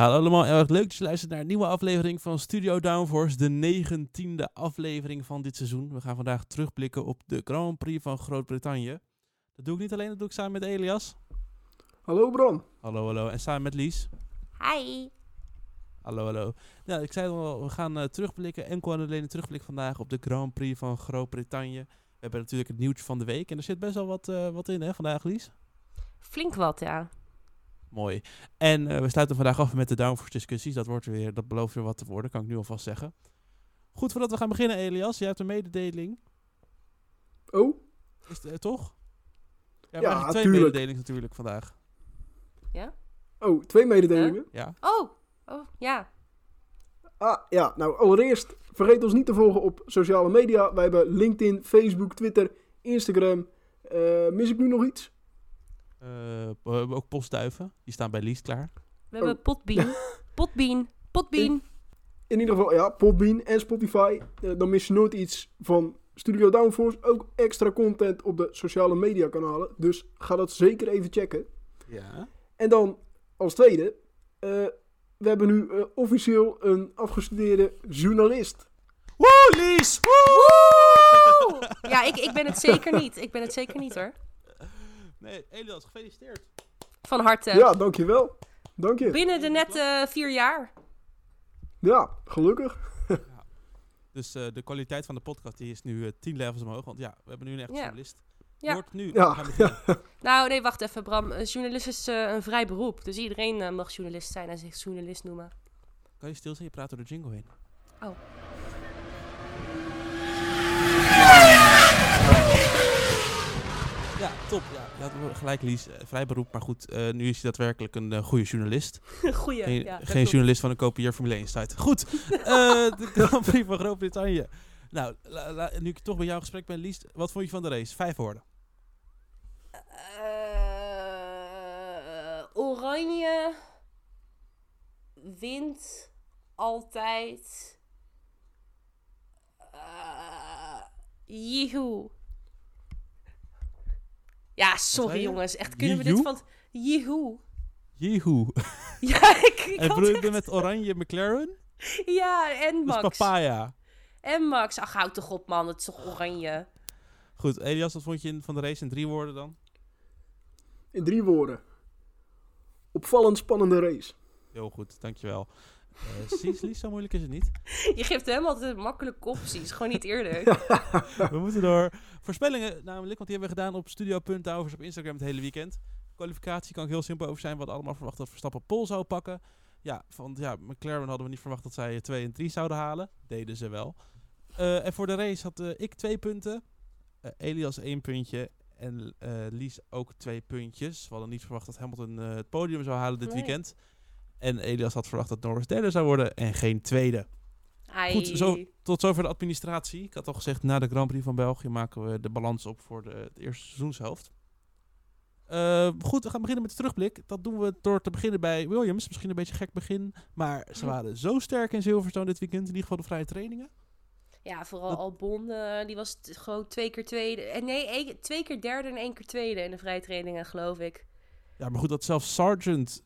Ja, allemaal erg leuk dat je luistert naar een nieuwe aflevering van Studio Downforce, de negentiende aflevering van dit seizoen. We gaan vandaag terugblikken op de Grand Prix van Groot-Brittannië. Dat doe ik niet alleen, dat doe ik samen met Elias. Hallo Bron. Hallo, hallo. En samen met Lies. Hi. Hallo, hallo. Ja, ik zei al, we gaan eh, terugblikken, enkel en alleen een terugblik vandaag op de Grand Prix van Groot-Brittannië. We hebben natuurlijk het nieuwtje van de week en er zit best wel wat, eh, wat in hè, vandaag, Lies. Flink wat, ja. Mooi. En eh, we sluiten vandaag af met de Downforce discussies. Dat, wordt weer, dat belooft weer wat te worden, kan ik nu alvast zeggen. Goed, voordat we gaan beginnen, Elias, jij hebt een mededeling. Oh, Is het, eh, toch? Ja, Ja, ja twee tuurlijk. mededelingen natuurlijk vandaag. oh, twee mededelingen. Ja. Oh, oh, ja. Ah, ja. Nou, allereerst vergeet ons niet te volgen op sociale media. Wij hebben LinkedIn, Facebook, Twitter, Instagram. Eh, mis ik nu nog iets? Eh, we hebben ook postduiven. Die staan bij Lies klaar. We hebben Oh. potbean. Potbean. Potbean. In ieder geval, ja, Podbean en Spotify. Eh, dan mis je nooit iets van Studio Downforce. Ook extra content op de sociale media kanalen. Dus ga dat zeker even checken. Ja. En dan als tweede, eh, we hebben nu officieel een afgestudeerde journalist. Woe, Lies! Woe! Ja, ik, ik ben het zeker niet. Ik ben het zeker niet hoor. Nee, Elias, gefeliciteerd. Van harte. Ja, dankjewel. Dank je. Binnen de net eh, vier jaar. Ja, gelukkig. Dus eh, de kwaliteit van de podcast die is nu eh, 10 levels omhoog. Want ja, we hebben nu een echte Ja. journalist. Ja. Wordt nu. Ja. Nou, nee, wacht even, Bram. Een journalist is een vrij beroep. Dus iedereen mag journalist zijn en zich journalist noemen. Kan je stil zijn? Je praat door de jingle heen. Oh. Ja, top. Ja, je had wel gelijk, Lies. Eh, vrij beroep, maar goed. eh, nu is hij daadwerkelijk een eh, goede journalist. Goeie. Geen, ja, geen journalist van een kopieer Formule 1 site. Goed, eh, de Grand Prix van Groot-Brittannië. Nou, la- la- nu ik toch bij jou in gesprek ben, Lies, wat vond je van de race? Vijf woorden. Eh, oranje wint altijd. Uh. Ja, sorry jongens. Echt, kunnen we dit van... Jihoe. Jehoe. Ja, ik, ik En bedoel je echt- met oranje McLaren? Ja, en Dus Max. papaya. En Max. Ach, houd toch op, man. Het is toch oranje? Goed, Elias, wat vond je van de race in drie woorden dan? In drie woorden. Opvallend spannende race. Heel goed, dankjewel. Eh Lies, zo moeilijk is het niet. Je geeft hem altijd makkelijke opties. Gewoon niet eerlijk. We moeten door. Voorspellingen namelijk, want die hebben we gedaan op studio.towers op Instagram het hele weekend. Kwalificatie kan ik heel simpel over zijn. We hadden allemaal verwacht dat Verstappen Pol zou pakken. Ja, van ja, McLaren hadden we niet verwacht dat zij 2 en 3 zouden halen. Deden ze wel. Eh, en voor de race had eh, ik twee punten. Elias één puntje. En eh, Lies ook twee puntjes. We hadden niet verwacht dat Hamilton eh, het podium zou halen dit Nee. weekend. En Elias had verwacht dat Norris derde zou worden en geen tweede. Ai. Goed, zo- Tot zover de administratie. Ik had al gezegd, na de Grand Prix van België maken we de balans op voor de, de eerste seizoenshelft. Eh, goed, we gaan beginnen met de terugblik. Dat doen we door te beginnen bij Williams. Misschien een beetje gek begin. Maar ze waren zo sterk in Silverstone dit weekend. In ieder geval de vrije trainingen. Ja, vooral Albon, eh, die was gewoon twee keer tweede. En nee, één- twee keer derde en één keer tweede in de vrije trainingen, geloof ik. Ja, maar goed, dat zelfs Sargent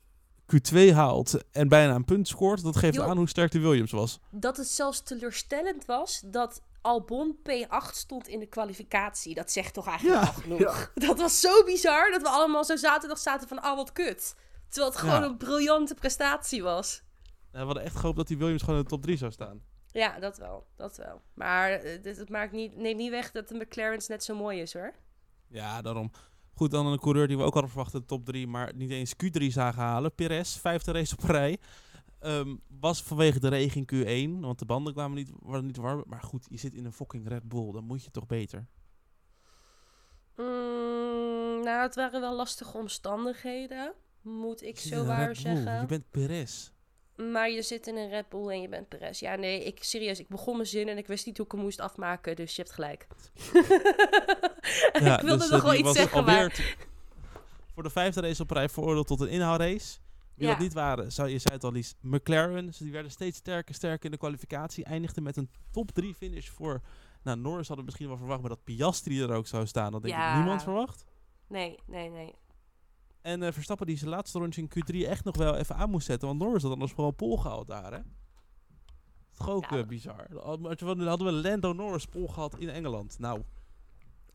Q2 haalt en bijna een punt scoort. Dat geeft aan hoe sterk de Williams was. Dat het zelfs teleurstellend was dat Albon P8 stond in de kwalificatie. Dat zegt toch eigenlijk Ja, al genoeg. ja. Dat was zo bizar dat we allemaal zo zaterdag zaten van, ah wat kut. Terwijl het gewoon Ja. een briljante prestatie was. We hadden echt gehoopt dat die Williams gewoon in de top 3 zou staan. Ja, dat wel. Dat wel. Maar eh, het maakt niet, neemt niet weg dat de McLaren's net zo mooi is hoor. Ja, daarom. Goed, dan een coureur die we ook hadden verwacht in de top 3, maar niet eens Q3 zagen halen. Perez, vijfde race op rij. Ehm, was vanwege de regen in Q1, want de banden kwamen niet, waren niet warm. Maar goed, je zit in een fucking Red Bull, dan moet je toch beter. Mm, nou, het waren wel lastige omstandigheden. Moet ik zo waar Red Bull, zeggen. Je bent Perez. Maar je zit in een Red Bull en je bent Perez. Ja, nee, ik serieus, ik begon mijn zin en ik wist niet hoe ik hem moest afmaken, dus je hebt gelijk. ik wilde dus, nog eh, wel iets zeggen, maar... Voor de vijfde race op rij veroordeeld tot een inhoudrace. Wie Ja. dat niet waren, zou, je zei het al Lies, McLaren. Dus die werden steeds sterker, sterker in de kwalificatie. Eindigden met een top 3 finish voor... Nou, Norris hadden we misschien wel verwacht, maar dat Piastri er ook zou staan. Dat denk ik Ja. niemand verwacht. Nee, nee, nee. En eh, Verstappen die zijn laatste rondje in Q3 echt nog wel even aan moest zetten. Want Norris had anders gewoon pol gehaald daar, hè? Toch ook Ja. eh, bizar. Dan hadden we Lando Norris pol gehad in Engeland. Nou,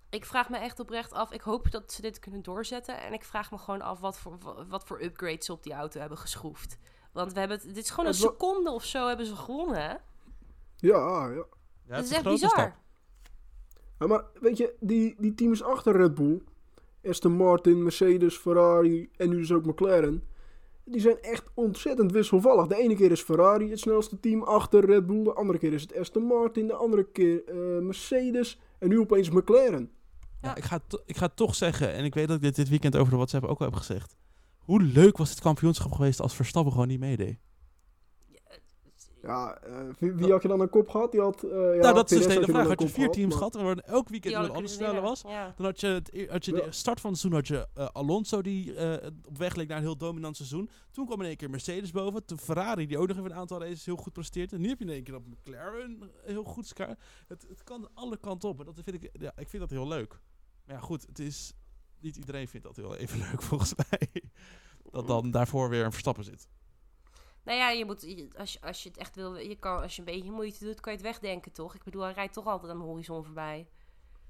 Ik vraag me echt oprecht af. Ik hoop dat ze dit kunnen doorzetten. En ik vraag me gewoon af wat voor, wa- wat voor upgrades ze op die auto hebben geschroefd. Want we hebben het, dit is gewoon een seconde of zo hebben ze gewonnen, hè? Ja, ja. ja, dat het is echt grote bizar. Ja, maar weet je, die, die teams achter Red Bull, Aston Martin, Mercedes, Ferrari en nu dus ook McLaren, die zijn echt ontzettend wisselvallig. De ene keer is Ferrari het snelste team achter Red Bull, de andere keer is het Aston Martin, de andere keer eh, Mercedes en nu opeens McLaren. Ja, ik, ga ik ga toch zeggen, en ik weet dat ik dit dit weekend over de WhatsApp ook al heb gezegd. Hoe leuk was het kampioenschap geweest als Verstappen gewoon niet meedeed? Ja, eh, wie, wie had je dan een kop gehad? Die had, eh, ja, nou, dat is dus de hele vraag. een Had je vier teams maar- gehad en waar elk weekend hadden anders kunnen sneller was. Ja. dan had je, het, e- had je de start van het seizoen had je eh, Alonso die eh, op weg leek naar een heel dominant seizoen. Toen kwam in één keer Mercedes boven. Toen Ferrari die ook nog even een aantal races heel goed presteert. En nu heb je in één keer op McLaren heel goed scar. Het, het kan alle kanten op. En dat vind ik, ja, ik vind dat heel leuk. Maar ja, goed, het is niet iedereen vindt dat heel even leuk volgens mij. Dat dan daarvoor weer een Verstappen zit. Nou ja, je moet, als, je, als je het echt wil, je kan, als je een beetje moeite doet, kan je het wegdenken, toch? Ik bedoel, hij rijdt toch altijd aan de horizon voorbij.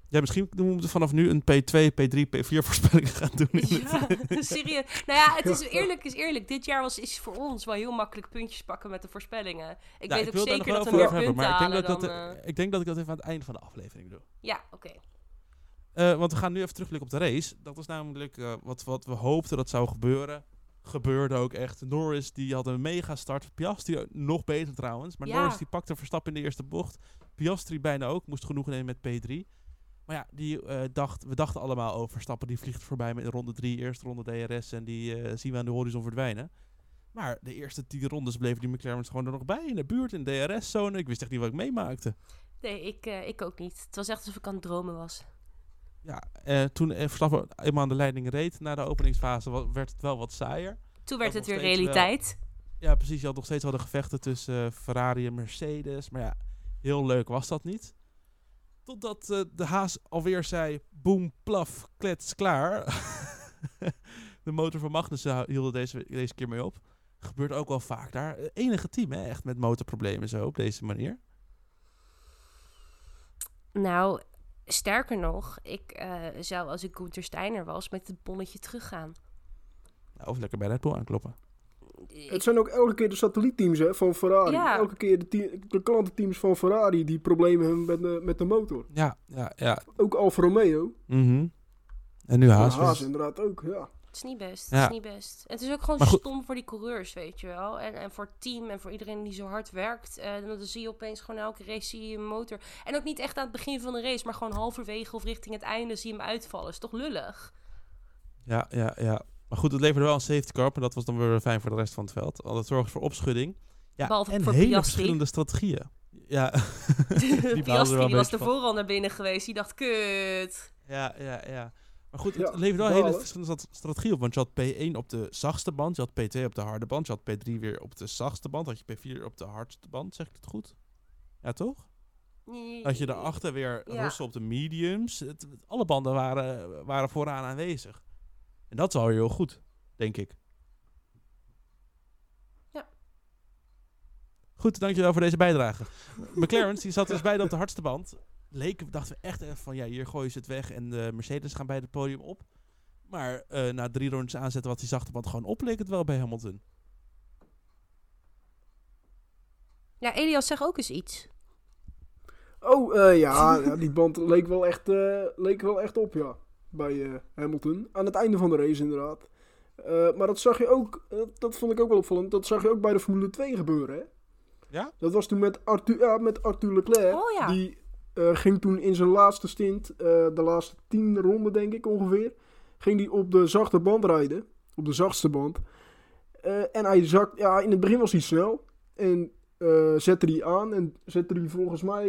Ja, misschien moeten we vanaf nu een P2, P3, P4 voorspelling gaan doen. Ja, serieus. Nou ja, het is eerlijk, is eerlijk. Dit jaar was, is voor ons wel heel makkelijk puntjes pakken met de voorspellingen. Ik Ja, weet ook wil daar zeker dat we meer hebben, punten maar ik denk, dat dan... ik dat, eh, ik denk dat ik dat even aan het einde van de aflevering doe. ja, oké. Eh, want we gaan nu even terugblikken op de race. Dat was namelijk eh, wat, wat we hoopten dat zou gebeuren. Gebeurde ook echt. Norris die had een mega start. Piastri nog beter trouwens. Maar Ja. Norris die pakte Verstappen in de eerste bocht. Piastri bijna ook. Moest genoeg nemen met P3. Maar ja, die, eh, dacht, we dachten allemaal over Verstappen. Die vliegt voorbij met ronde 3, eerste ronde DRS. En die eh, zien we aan de horizon verdwijnen. Maar de eerste 10 rondes bleven die McLaren's gewoon er nog bij. In de buurt, in de DRS-zone. Ik wist echt niet wat ik meemaakte. Nee, ik, eh, ik ook niet. Het was echt alsof ik aan het dromen was. Ja, eh, toen eh, Verstappen eenmaal aan de leiding reed na de openingsfase, werd het wel wat saaier. Toen werd het weer wel. realiteit. Ja, precies. Je had nog steeds wel de gevechten tussen eh, Ferrari en Mercedes. Maar ja, heel leuk was dat niet. Totdat eh, de haas alweer zei, boem, plaf, klets, klaar. de motor van Magnussen hield deze, deze keer mee op. Gebeurt ook wel vaak daar. Enige team, hè, echt met motorproblemen zo op deze manier. Nou, sterker nog, ik eh, zou als ik Gunther Steiner was met het bonnetje teruggaan. Of lekker bij Red Bull aankloppen. Ik- Het zijn ook elke keer de satellietteams hè, van Ferrari. Ja. Elke keer de, te- de klantenteams van Ferrari die problemen hebben met de, met de motor. Ja, ja, ja. Ook Alfa Romeo. Mhm. En nu Haas. Haas, weer. inderdaad ook, ja. Het is niet best. Ja. Het is niet best. Het is ook gewoon stom voor die coureurs, weet je wel. En, en voor het team en voor iedereen die zo hard werkt. Eh, dan zie je opeens gewoon elke race zie je een motor. En ook niet echt aan het begin van de race, maar gewoon halverwege of richting het einde zie je hem uitvallen. Is toch lullig? Ja, ja, ja. Maar goed, het leverde wel een safety car, maar dat was dan weer fijn voor de rest van het veld. Want het zorgde voor opschudding. Ja, Behalve en voor hele Piastri. verschillende strategieën. Ja, Die Piastri die was ervoor al naar binnen geweest. Die dacht, kut. Ja, ja, ja. Maar goed, het Ja, leverde wel balen. hele verschillende strategieën op. Want je had P1 op de zachtste band, je had P2 op de harde band, je had P3 weer op de zachtste band, had je P4 op de hardste band, zeg ik het goed? Ja, toch? Had je daarachter weer Ja. Op de mediums. Het, het- alle banden waren, waren vooraan aanwezig. En dat is al heel goed, denk ik. Ja. Goed, dankjewel voor deze bijdrage. McLaren's, die zat dus beide op de hardste band. Leek, dachten we echt even van, ja, hier gooien ze het weg en de Mercedes gaan bij het podium op. Maar eh, na drie rondjes aanzetten wat die zachte band gewoon op, leek het wel bij Hamilton. Ja, Elias, zeg ook eens iets. Oh, eh, ja, die band leek wel echt, eh, leek wel echt op, ja. Bij eh, Hamilton. Aan het einde van de race, inderdaad. Eh, maar dat zag je ook, dat vond ik ook wel opvallend, dat zag je ook bij de Formule 2 gebeuren, hè? Ja? Dat was toen met Arthur, ja, met Arthur Leclerc. Oh ja. Die eh, ging toen in zijn laatste stint, eh, de laatste tien ronden denk ik ongeveer, ging die op de zachte band rijden. Op de zachtste band. Eh, en hij zakt, ja, in het begin was hij snel. En zette die aan en zette die volgens mij,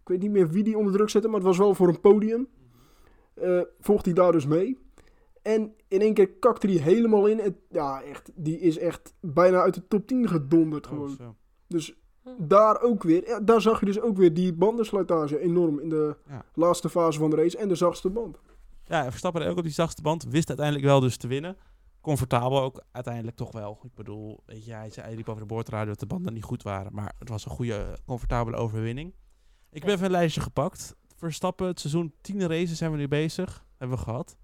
ik weet niet meer wie die onder druk zette, maar het was wel voor een podium. Vocht hij daar dus mee. En in één keer kakte hij helemaal in. Ja, echt, die is echt bijna uit de top 10 gedonderd Oh, gewoon. Dus. Daar ook weer, ja, daar zag je dus ook weer die bandensluitage enorm in de Ja. laatste fase van de race en de zachtste band. Ja, en Verstappen ook op die zachtste band. Wist uiteindelijk wel dus te winnen. Comfortabel ook uiteindelijk toch wel. Ik bedoel, weet je, hij, zei, hij liep over de boordradio dat de banden niet goed waren. Maar het was een goede, comfortabele overwinning. Ik heb even een lijstje gepakt. Verstappen, het seizoen 10 races zijn we nu bezig. Hebben we gehad.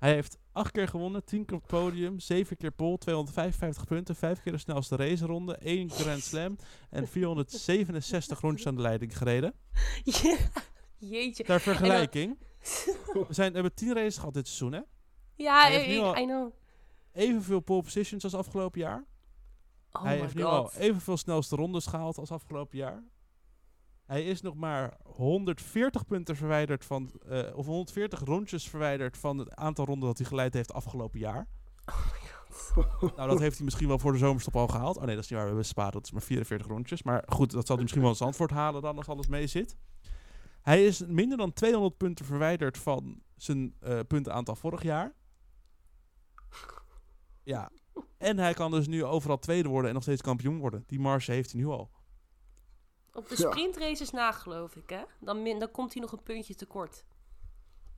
Hij heeft acht keer gewonnen, 10 keer op het podium, 7 keer pole, 255 punten, 5 keer de snelste raceronde, 1 Grand Slam en 467 rondjes aan de leiding gereden. Ja, Jeetje. Ter vergelijking, we, zijn, we hebben 10 races gehad dit seizoen, hè? Ja, heeft ik, I know. Evenveel pole positions als afgelopen jaar. Oh hij heeft nu al evenveel snelste rondes gehaald als afgelopen jaar. Hij is nog maar 140 punten verwijderd van, eh, of 140 rondjes verwijderd van het aantal ronden dat hij geleid heeft afgelopen jaar. Nou, dat heeft hij misschien wel voor de zomerstop al gehaald. Oh nee, dat is niet waar. We hebben Spa, dat is maar 44 rondjes. Maar goed, dat zal hij misschien wel eens antwoord halen dan als alles mee zit. Hij is minder dan 200 punten verwijderd van zijn eh, puntenaantal vorig jaar. Ja. En hij kan dus nu overal tweede worden en nog steeds kampioen worden. Die marge heeft hij nu al. Op de Ja. sprintraces na, geloof ik, hè? Dan, min, dan komt hij nog een puntje tekort.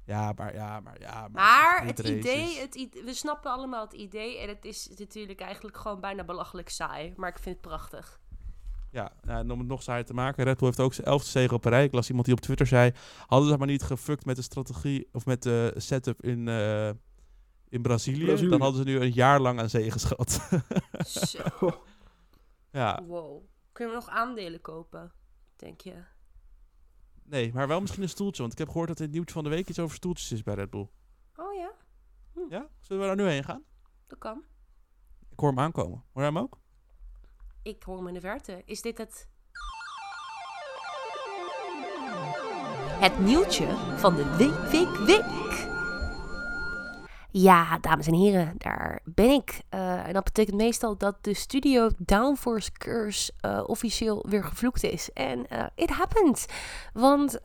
Ja, maar ja, maar ja. Maar het sprintraces. idee, het i- we snappen allemaal het idee. En het is natuurlijk eigenlijk gewoon bijna belachelijk saai. Maar ik vind het prachtig. Ja, nou, en om het nog saaier te maken. Red Bull heeft ook zijn elfde zege op een rij. Ik las iemand die op Twitter zei... Hadden ze maar niet gefukt met de strategie... of met de setup in, eh, in Brazilië, Brazilië. dan hadden ze nu een jaar lang aan zegen gehad. Zo, ja, wow. Kunnen we nog aandelen kopen, denk je? nee, maar wel misschien een stoeltje. Want ik heb gehoord dat het nieuwtje van de week iets over stoeltjes is bij Red Bull. Oh ja, Ja? Zullen we daar nu heen gaan? dat kan. Ik hoor hem aankomen. Hoor jij hem ook? Ik hoor hem in de verte. Is dit het... Het nieuwtje van de week, week, week. Ja, dames en heren, daar ben ik. Eh, en dat betekent meestal dat de studio Downforce Curse eh, officieel weer gevloekt is. En eh it happened. Want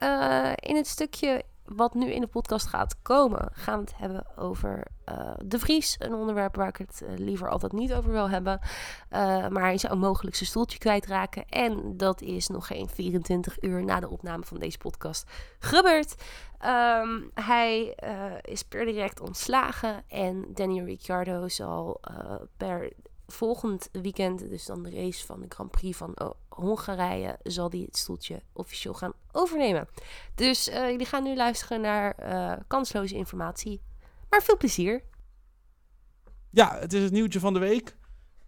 in het stukje wat nu in de podcast gaat komen, gaan we het hebben over eh, de Vries. Een onderwerp waar ik het eh, liever altijd niet over wil hebben. Eh, maar hij zou mogelijk zijn stoeltje kwijtraken. En dat is nog geen 24 uur na de opname van deze podcast gebeurd. Ehm, hij is per direct ontslagen. En Daniel Ricciardo zal per volgend weekend, dus dan de race van de Grand Prix van eh, Hongarije, zal hij het stoeltje officieel gaan overnemen. Dus eh, jullie gaan nu luisteren naar eh, kansloze informatie. Maar veel plezier. Ja, het is het nieuwtje van de week.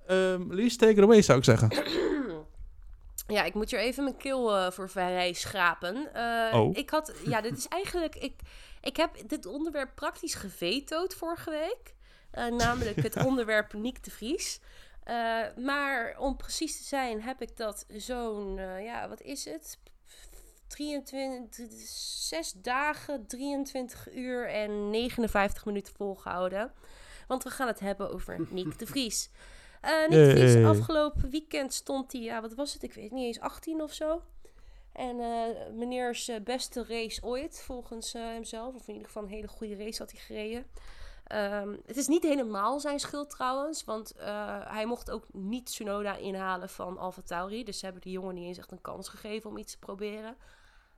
Ehm Lies, take it away zou ik zeggen. Ja, ik moet hier even mijn keel eh, voor vrij schrapen. Oh. Ik had, ja, dit is eigenlijk, ik, ik heb dit onderwerp praktisch gevetood vorige week. Namelijk het onderwerp Niek de Vries. Eh, maar om precies te zijn heb ik dat zo'n, eh, ja, wat is het? 23, 6 dagen, 23 uur en 59 minuten volgehouden. Want we gaan het hebben over Niek de Vries. Eh Nick de Vries, afgelopen weekend stond hij, ja, wat was het? Ik weet niet eens, 18 of zo. En meneers beste race ooit, volgens hemzelf. Of in ieder geval een hele goede race had hij gereden. Ehm, het is niet helemaal zijn schuld trouwens, want eh, hij mocht ook niet Tsunoda inhalen van Alfa Tauri. Dus ze hebben die jongen niet eens echt een kans gegeven om iets te proberen.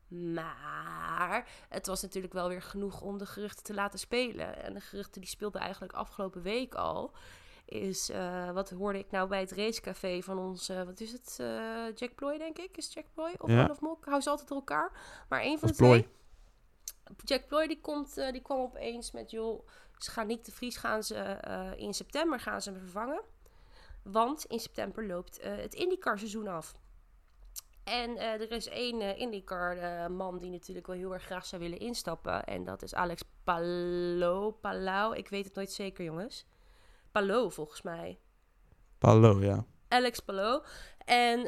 Maar het was natuurlijk wel weer genoeg om de geruchten te laten spelen. En de geruchten die speelden eigenlijk afgelopen week al. Is, eh, wat hoorde ik nou bij het racecafé van ons, eh, wat is het, Jack Ploy denk ik? Is Jack Ploy of Ja. Olaf Mok? Hou ze altijd door elkaar. Maar een van Of de twee. Ploy. Jack Ploy die, komt, die kwam opeens met, joh, ze gaan niet de Vries gaan ze eh, in september gaan ze hem vervangen. Want in september loopt eh, het IndyCar seizoen af. En eh, er is één IndyCar man die natuurlijk wel heel erg graag zou willen instappen. En dat is Alex Palou. Palau, ik weet het nooit zeker jongens. Palou volgens mij. Hallo, ja. Alex Palou. En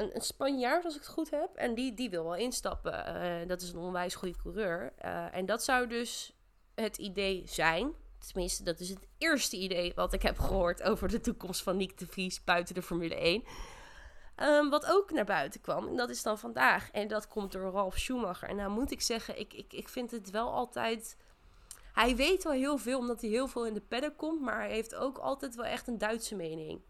een, een Spanjaard, als ik het goed heb. En die, die wil wel instappen. Dat is een onwijs goede coureur. En dat zou dus het idee zijn. Tenminste, dat is het eerste idee wat ik heb gehoord over de toekomst van Nick de Vries buiten de Formule 1. Ehm, wat ook naar buiten kwam, en dat is dan vandaag. En dat komt door Ralf Schumacher. En nou moet ik zeggen, ik, ik, ik vind het wel altijd... Hij weet wel heel veel, omdat hij heel veel in de paddock komt. Maar hij heeft ook altijd wel echt een Duitse mening.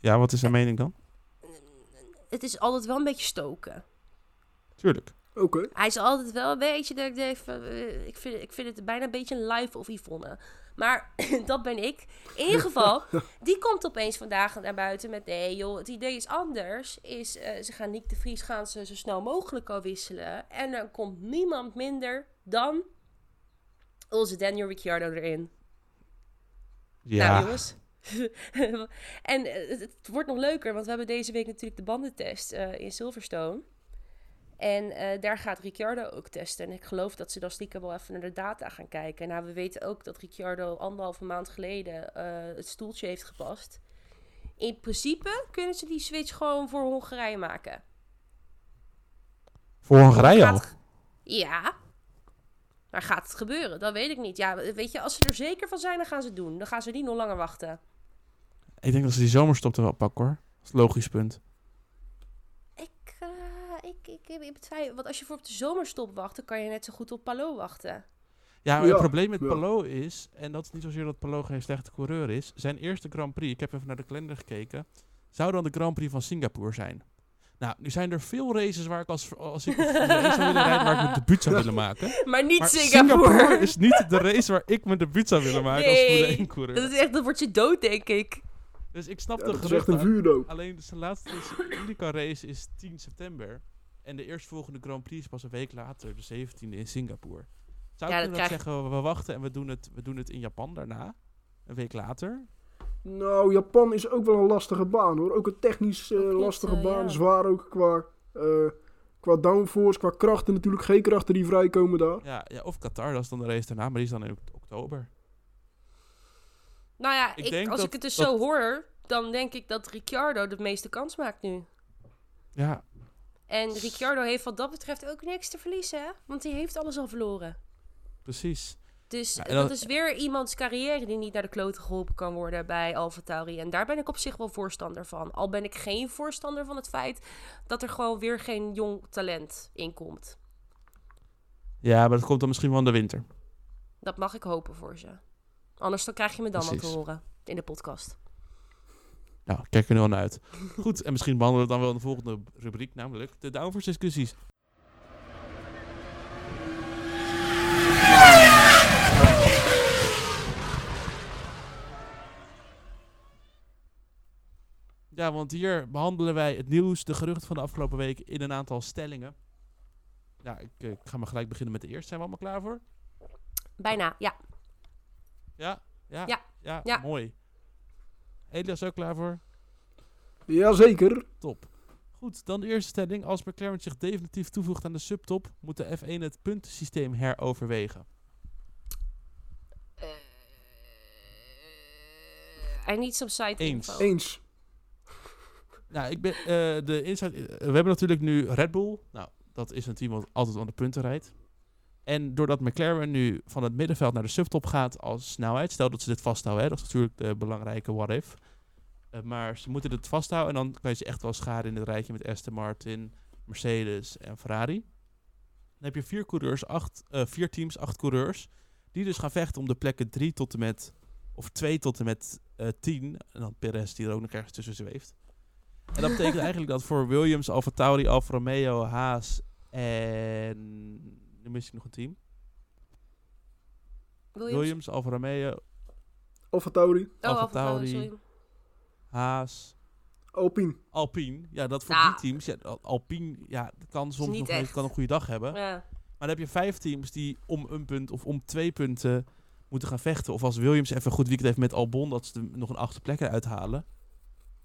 Ja, wat is zijn mening dan? het is altijd wel een beetje stoken. Tuurlijk. Oké. Hij is altijd wel een beetje dat ik denk van, eh, ik, vind, ik vind het bijna een beetje een live of Yvonne. Maar dat ben ik. In ieder geval, die komt opeens vandaag naar buiten met... Nee joh, het idee is anders. Is, eh, ze gaan Nick de Vries gaan ze zo snel mogelijk al wisselen. En dan komt niemand minder dan onze Daniel Ricciardo erin. Ja, Nou jongens. en eh, het, het wordt nog leuker, want we hebben deze week natuurlijk de bandentest eh, in Silverstone. En eh, daar gaat Ricciardo ook testen. En ik geloof dat ze dan stiekem wel even naar de data gaan kijken. Nou, we weten ook dat Ricciardo anderhalve maand geleden eh, het stoeltje heeft gepast. In principe kunnen ze die switch gewoon voor Hongarije maken. voor Hongarije al. Gaat- Ja. Maar gaat het gebeuren? Dat weet ik niet. Ja, weet je, als ze er zeker van zijn, dan gaan ze het doen. Dan gaan ze niet nog langer wachten. Ik denk dat ze die zomerstop er wel pakken hoor. Dat is logisch punt. Ik, ik, ik, betwijfel. Want als je voor op de zomerstop wacht, dan kan je net zo goed op Palo wachten. Ja, maar Ja, het probleem met ja. Palou is, en dat is niet zozeer dat Palou geen slechte coureur is, zijn eerste Grand Prix, ik heb even naar de kalender gekeken, zou dan de Grand Prix van Singapore zijn. Nou, nu zijn er veel races waar ik als, als ik een race zou willen rijden, waar ik mijn debuut zou willen maken. Maar niet Maar Singapore. is niet de race waar ik mijn debuut zou willen maken als Nee, Formule 1 Dat coureur. is echt, dat wordt je dood, denk ik. Dus ik snap Ja, de dat is echt geruchten. een vuurdoop. Alleen de zijn laatste IndyCar race is 10 september. En de eerstvolgende Grand Prix is pas een week later, de 17e in Singapore. Zou Ja, ik krijg- zeggen, we, wachten en we doen, het, we doen het in Japan daarna? Een week later? Nou, Japan is ook wel een lastige baan hoor. Ook een technisch eh, lastige eh, baan. ja. Zwaar ook qua, eh, qua downforce, qua krachten natuurlijk. Geen krachten die vrijkomen daar. Ja, ja, of Qatar, dat is dan de race daarna, maar die is dan in ok- oktober. Nou ja, Ik ik denk als dat- ik het dus dat- zo hoor, dan denk ik dat Ricciardo de meeste kans maakt nu. Ja, En Ricciardo heeft wat dat betreft ook niks te verliezen, hè? Want hij heeft alles al verloren. precies. Dus Ja, dat dat- is weer iemands carrière die niet naar de kloten geholpen kan worden bij AlphaTauri. En daar ben ik op zich wel voorstander van. Al ben ik geen voorstander van het feit dat er gewoon weer geen jong talent in komt. Ja, maar dat komt dan misschien wel in de winter. Dat mag ik hopen voor ze. Anders dan krijg je me dan wel te horen in de podcast. Nou, kijk er nu al naar uit. Goed, en misschien behandelen we het dan wel in de volgende rubriek, namelijk de downforce discussies. Ja, want hier behandelen wij het nieuws, de geruchten van de afgelopen week in een aantal stellingen. Ja, ik, eh, ik ga maar gelijk beginnen met de eerste. Zijn we allemaal klaar voor? Bijna, ja. Ja? Ja? Ja. Ja, Ja. mooi. Elias ook klaar voor? Jazeker. Top. Goed, dan de eerste stelling. Als McLaren zich definitief toevoegt aan de subtop, moet de F1 het puntensysteem heroverwegen. Eh, I need some side Eens. info. Eens. Nou, ik ben, eh, de inside, we hebben natuurlijk nu Red Bull. Nou, dat is een team wat altijd aan de punten rijdt. En doordat McLaren nu van het middenveld naar de subtop gaat als snelheid, stel dat ze dit vasthouden, hè, dat is natuurlijk de belangrijke what-if. Eh, maar ze moeten het vasthouden en dan kan je ze echt wel scharen in het rijtje met Aston Martin, Mercedes en Ferrari. Dan heb je vier coureurs, acht, eh, vier teams, acht coureurs, die dus gaan vechten om de plekken drie tot en met, of twee tot en met eh 10. En dan Perez die er ook nog ergens tussen zweeft. En dat betekent eigenlijk dat voor Williams, Alfa Tauri, Alfa Romeo, Haas en... Nu mis ik nog een team. Williams? Williams, Alfa Romeo, Alfa Tauri. Oh, Alfa Tauri. Haas, Alpine. Alpine. Ja, dat voor Nou. die teams. Ja, Al- Alpine, ja, dat kan soms nog een, echt. kan een goede dag hebben. Ja. Maar dan heb je vijf teams die om een punt of om twee punten moeten gaan vechten. Of als Williams even een goed weekend heeft met Albon, dat ze er nog een achtste plek eruit halen.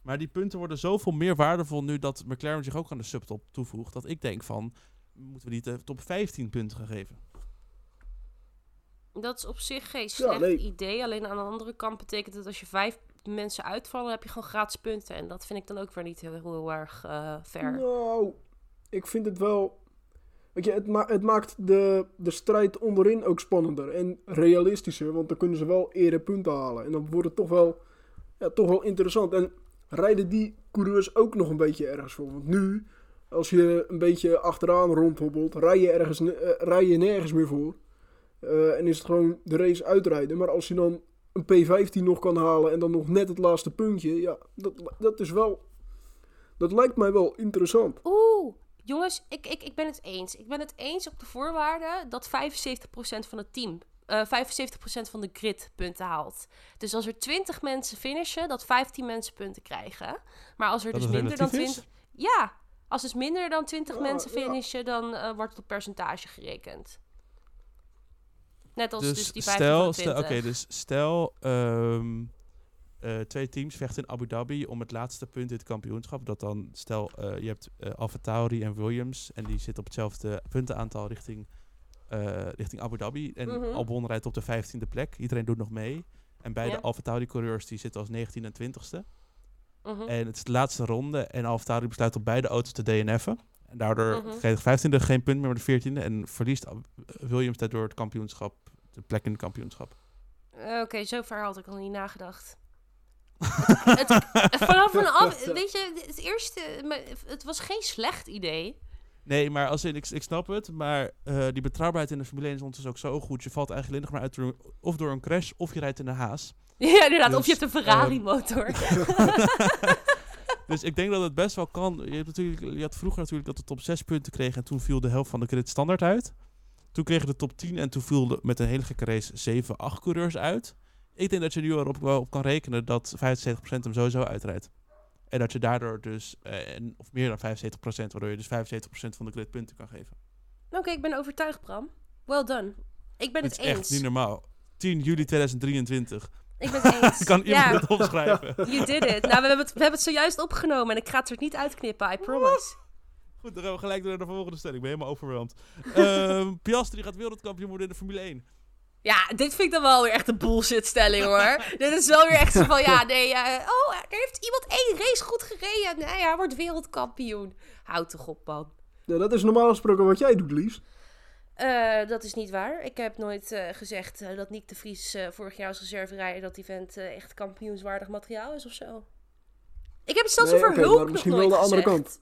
Maar die punten worden zoveel meer waardevol nu dat McLaren zich ook aan de subtop toevoegt. Dat ik denk van, moeten we niet de top 15 punten gaan geven? Dat is op zich geen slecht nee. idee. Alleen aan de andere kant betekent het als je vijf mensen uitvallen, heb je gewoon gratis punten. En dat vind ik dan ook weer niet heel, heel erg eh fair. Nou, ik vind het wel... Weet je, het, ma- het maakt de, de strijd onderin ook spannender en realistischer. Want dan kunnen ze wel eerder punten halen. En dan wordt het toch wel, ja, toch wel interessant. En rijden die coureurs ook nog een beetje ergens voor? Want nu, als je een beetje achteraan rondhobbelt, rij je, ergens, eh, rij je nergens meer voor. Eh, en is het gewoon de race uitrijden. Maar als je dan een P15 nog kan halen en dan nog net het laatste puntje. Ja, dat, dat is wel... Dat lijkt mij wel interessant. Oeh, Jongens, ik, ik, ik ben het eens. Ik ben het eens op de voorwaarde dat 75% van het team, eh 75% van de grid punten haalt. Dus als er 20 mensen finishen, dat 15 mensen punten krijgen. Maar als er Dat dus minder dan relatief 20... is? Ja, als dus minder dan 20 Ja, mensen ja. finishen, dan eh, wordt het op percentage gerekend. Net als Dus, dus, die 15 stel, van stel, 20. oké, dus stel ehm, eh, twee teams vechten in Abu Dhabi om het laatste punt in het kampioenschap. Dat dan, stel, eh, je hebt eh Tauri en Williams en die zitten op hetzelfde puntenaantal richting, eh, richting Abu Dhabi. En Mhm. Albon rijdt op de 15e plek. Iedereen doet nog mee. En beide Ja. Alfa Tauri coureurs die zitten als 19 en 20ste. Mhm. En het is de laatste ronde en Alfa Tauri besluit op beide auto's te DNF'en. En daardoor krijgt de 15e geen punt meer, maar de 14e. En verliest Williams daardoor het kampioenschap, de plek in het kampioenschap. Eh, Oké, zo ver had ik al niet nagedacht. het, vanaf een af, weet je, het eerste, maar het was geen slecht idee. Nee, maar als in, ik, ik snap het, maar eh, die betrouwbaarheid in de Formule 1 is ondertussen ook zo goed. Je valt eigenlijk alleen nog maar uit door, of door een crash of je rijdt in een haas. Ja, inderdaad, of je Dus, hebt een Ferrari-motor. Dus ik denk dat het best wel kan. Je, hebt natuurlijk, je had vroeger natuurlijk dat de top 6 punten kreeg en toen viel de helft van de grid standaard uit. Toen kregen de top 10 en toen viel de, met een hele gekke race 7, 8 coureurs uit. Ik denk dat je nu erop wel op kan rekenen dat 75% hem sowieso uitrijdt. En dat je daardoor dus, eh, en, of meer dan 75%, waardoor je dus 75% van de grid punten kan geven. Oké, ik ben overtuigd, Bram. Well done. Ik ben Het het, is echt eens. niet normaal. 10 juli 2023. Ik ben het eens. kan iemand ja, het opschrijven? you did it. Nou, we hebben, het, we hebben het zojuist opgenomen en ik ga het er niet uitknippen, I promise. Goed, dan gaan we gelijk door naar de volgende stelling. Ik ben helemaal overweldigd. Ehm Piastri gaat wereldkampioen worden in de Formule 1. Ja, dit vind ik dan wel weer echt een bullshit-stelling, hoor. dit is wel weer echt zo van, ja, nee, eh, oh, er heeft iemand één race goed gereden. Nee, hij wordt wereldkampioen. Houd toch op, man. Ja, dat is normaal gesproken wat jij doet, Lies. Eh, dat is niet waar. Ik heb nooit eh, gezegd dat Nick de Vries eh, vorig jaar als reserverijder dat die vent eh, echt kampioenswaardig materiaal is of zo. Ik heb het zelfs Nee, over maar nog misschien nooit wel de andere gezegd. kant.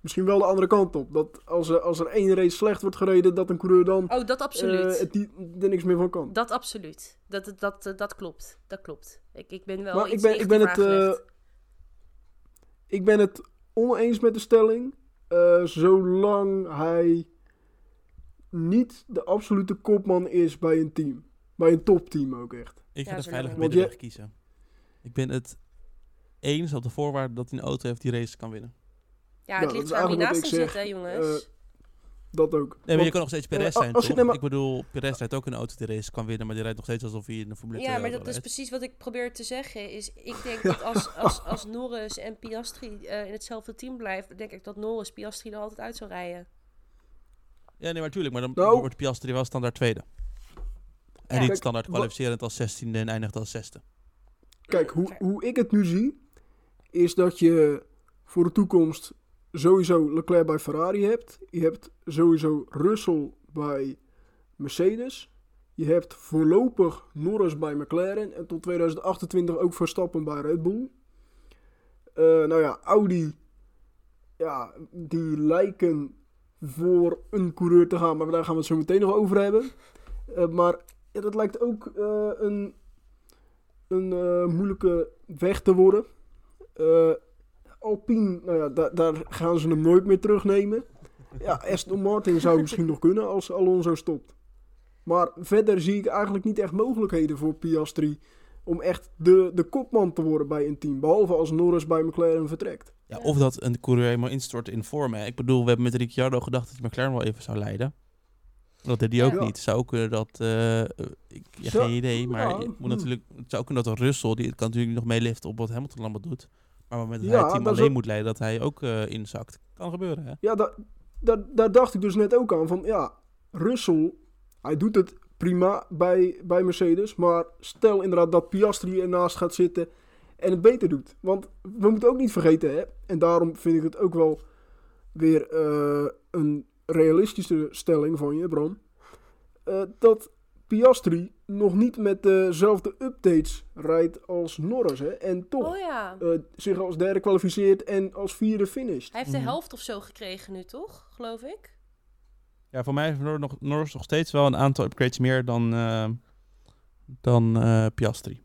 Misschien wel de andere kant op. Dat als er, als er één race slecht wordt gereden, dat een coureur dan Oh, dat absoluut. eh, het die, er niks meer van kan. Dat absoluut. Dat, dat, dat, eh, dat klopt. Dat klopt. Ik, ik ben wel Maar iets ik ben, ik, ben het, eh, ik ben het oneens met de stelling. eh, zolang hij niet de absolute kopman is bij een team. Bij een topteam ook echt. Ik ga Ja, de veilige middenweg kiezen. Ik ben het eens op de voorwaarde dat hij een auto heeft die race kan winnen. Ja, het dat ligt is aan wie naast hem zit, hè, jongens. Eh, Dat ook. Nee, maar je kan nog steeds Perez eh, zijn, als je- toch? nee, maar- Ik bedoel, Perez rijdt ook een auto die race kan winnen, maar die rijdt nog steeds alsof hij in de Formule 2 Ja, maar dat is precies wat ik probeer te zeggen. Is, ik denk dat als, als, als Norris en Piastri eh, in hetzelfde team blijven, denk ik dat Norris Piastri er altijd uit zou rijden. Ja, nee, maar tuurlijk, maar dan Nou- wordt Piastri wel standaard tweede. En Ja. niet Kijk, standaard wa- kwalificerend als 16e en eindigt als zesde. Kijk, hoe, hoe ik het nu zie, is dat je voor de toekomst sowieso Leclerc bij Ferrari hebt. Je hebt sowieso Russell bij Mercedes. Je hebt voorlopig Norris bij McLaren. En tot 2028 ook Verstappen bij Red Bull. Eh, nou ja, Audi, ja, die lijken voor een coureur te gaan. Maar daar gaan we het zo meteen nog over hebben. Eh, maar dat lijkt ook eh, een een moeilijke weg te worden. Eh, Alpine, nou ja, da- daar gaan ze hem nooit meer terugnemen. Ja, Aston Martin zou misschien nog kunnen als Alonso stopt. Maar verder zie ik eigenlijk niet echt mogelijkheden voor Piastri om echt de, de kopman te worden bij een team. Behalve als Norris bij McLaren vertrekt. Ja. Of dat een coureur helemaal instort in vorm. Hè. Ik bedoel, we hebben met Ricciardo gedacht dat McLaren wel even zou leiden. Dat deed hij ook Ja. niet. Zou ook kunnen dat... eh, ik, ja, geen idee, maar ja, moet natuurlijk, het zou kunnen dat Russell, die kan natuurlijk nog meeliften op wat Hamilton allemaal doet. Maar op het moment dat Ja, hij het team alleen ook- moet leiden, dat hij ook eh, inzakt. Kan gebeuren, hè? Ja, da- da- daar dacht ik dus net ook aan. Van ja, Russell, hij doet het prima bij, bij Mercedes. Maar stel inderdaad dat Piastri ernaast gaat zitten en het beter doet. Want we moeten ook niet vergeten, hè, en daarom vind ik het ook wel weer eh, een realistische stelling van je, Bram. eh, dat Piastri nog niet met dezelfde updates rijdt als Norris. Hè, en toch Oh ja. eh, zich als derde kwalificeert en als vierde finisht. Hij heeft de Mhm. helft of zo gekregen nu, toch? Geloof ik. Ja, voor mij heeft Nor- nog, Norris nog steeds wel een aantal upgrades meer dan, eh, dan eh, Piastri.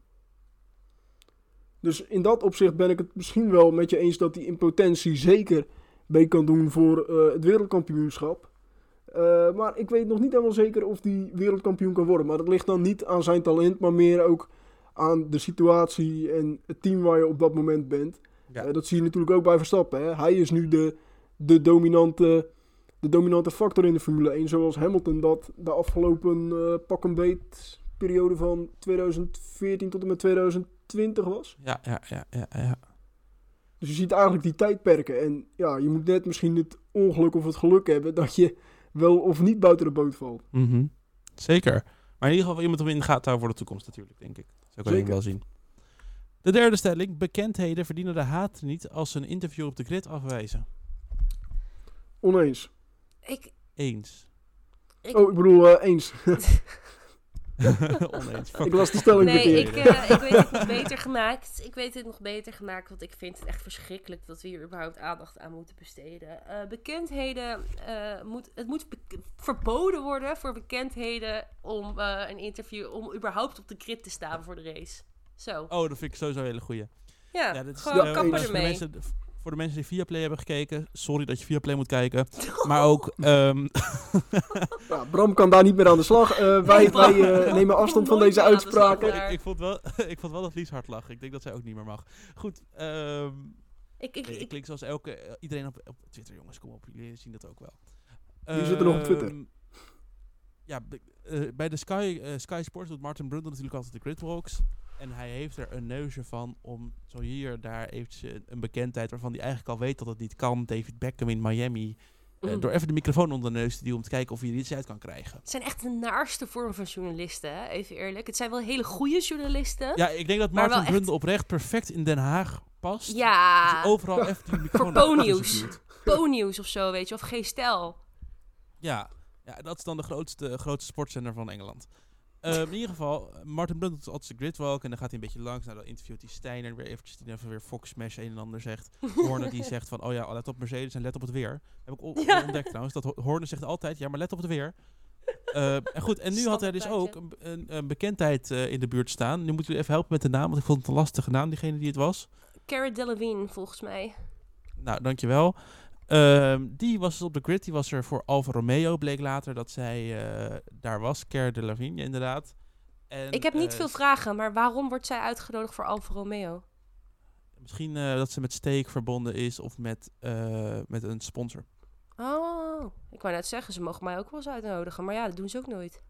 Dus in dat opzicht ben ik het misschien wel met je eens dat hij in potentie zeker mee kan doen voor eh, het wereldkampioenschap. Eh, maar ik weet nog niet helemaal zeker of hij wereldkampioen kan worden. Maar dat ligt dan niet aan zijn talent, maar meer ook aan de situatie en het team waar je op dat moment bent. Ja. Eh, dat zie je natuurlijk ook bij Verstappen. Hè? Hij is nu de, de, dominante, de dominante factor in de Formule 1. Zoals Hamilton dat de afgelopen eh, pak een beet periode van 2014 tot en met 2020 was. Ja, ja, ja, ja, ja. Dus je ziet eigenlijk die tijdperken. En ja, je moet net misschien het ongeluk of het geluk hebben dat je wel of niet buiten de boot valt. Mhm. Zeker. Maar in ieder geval iemand om in de gaten te houden voor de toekomst natuurlijk, denk ik. Zo kan je hem wel zien. De derde stelling. Bekendheden verdienen de haat niet als ze een interview op de grid afwijzen. Oneens. Ik, Eens. ik, Oh, ik bedoel eh, eens. Oneens. ik las de stelling nee, ik, eh, ik weet het nog beter gemaakt. Ik weet het nog beter gemaakt, want ik vind het echt verschrikkelijk dat we hier überhaupt aandacht aan moeten besteden. Eh, bekendheden, eh, moet, het moet be- verboden worden voor bekendheden om eh, een interview, om überhaupt op de grid te staan voor de race. Zo. Oh, dat vind ik sowieso een hele goeie. Ja, Ja, dat is, gewoon kappen ermee. mensen, voor de mensen die Viaplay hebben gekeken, sorry dat je Viaplay moet kijken. Maar ook, ehm, Ja, Bram kan daar niet meer aan de slag. Eh, wij wij eh, nemen afstand van deze de uitspraken. ik, ik, vond wel, ik vond wel dat Lies hard lag. Ik denk dat zij ook niet meer mag. Goed, ehm, Ik, ik, nee, ik ik, klink zoals elke, eh, iedereen op, op Twitter, jongens, kom op, jullie zien dat ook wel. Wie zit er nog op Twitter? Ehm, Ja, eh, bij de Sky, Sky Sports doet Martin Brundle natuurlijk altijd de gridwalks. En hij heeft er een neusje van om zo hier, daar eventjes een, een bekendheid waarvan hij eigenlijk al weet dat het niet kan. David Beckham in Miami. eh, Mm. door even de microfoon onder de neus te duwen om te kijken of hij er iets uit kan krijgen. het zijn echt de naarste vorm van journalisten, hè? even eerlijk. Het zijn wel hele goede journalisten. Ja, ik denk dat Martin echt- Brundle oprecht perfect in Den Haag past. Ja, overal even die microfoon Voor Po-nieuws. of zo, weet je, of geen stijl. Ja, ja, dat is dan de grootste, grootste sportzender van Engeland. Eh, in ieder geval, Martin Brundle doet altijd zijn gridwalk en dan gaat hij een beetje langs. Nou, dan interviewt hij Steiner weer eventjes, die even weer Fox Smash een en ander zegt. Horner die zegt van, oh ja, let op Mercedes en let op het weer. Heb ik ontdekt trouwens, dat Ho- Horner zegt altijd, ja, maar let op het weer. Eh, en goed, en nu had hij dus ook een, een, een bekendheid eh, in de buurt staan. Nu moeten we even helpen met de naam, want ik vond het een lastige naam, diegene die het was. Cara Delevingne, volgens mij. Nou, dankjewel. Ehm die was op de grid. Die was er voor Alfa Romeo. Bleek later dat zij eh, daar was. Care de Lavigne, inderdaad. En, Ik heb niet eh, veel vragen, maar waarom wordt zij uitgenodigd voor Alfa Romeo? Misschien eh, dat ze met Steak verbonden is of met, met een sponsor. Oh, ik wou net zeggen, ze mogen mij ook wel eens uitnodigen, maar ja, dat doen ze ook nooit.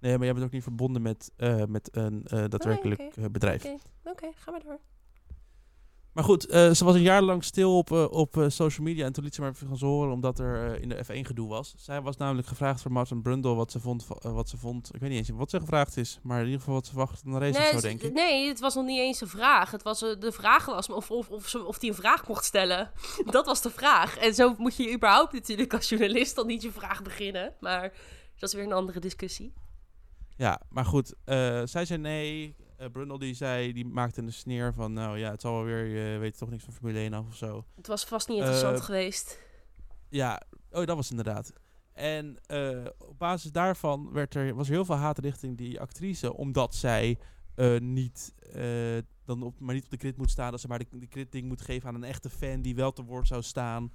Nee, maar jij bent ook niet verbonden met, met een eh, daadwerkelijk bedrijf. Oké, oké, ga maar door. Maar goed, eh, ze was een jaar lang stil op, eh, op eh, social media en toen liet ze maar even van ze horen omdat er in de F1 gedoe was. Zij was namelijk gevraagd voor Martin Brundle wat ze vond, wat ze vond. Ik weet niet eens wat ze gevraagd is, maar in ieder geval wat ze verwacht van de race of Nee, zo, het- denk ik. nee, het was nog niet eens een vraag. Het was, de vraag was of, of, of, of die een vraag mocht stellen. Dat was de vraag. En zo moet je überhaupt natuurlijk als journalist dan niet je vraag beginnen. Maar dat is weer een andere discussie. Ja, maar goed, zij zei nee. Eh Brundle die zei, die maakte een sneer van, nou ja, het zal wel weer, je weet toch niks van Formule 1 af of zo. Het was vast niet interessant Eh, geweest. Ja, oh, dat was inderdaad. En eh, op basis daarvan werd er, was er heel veel haat richting die actrice, omdat zij niet, dan op, maar niet op de grid moet staan, dat ze maar de, de grid ding moet geven aan een echte fan die wel te woord zou staan.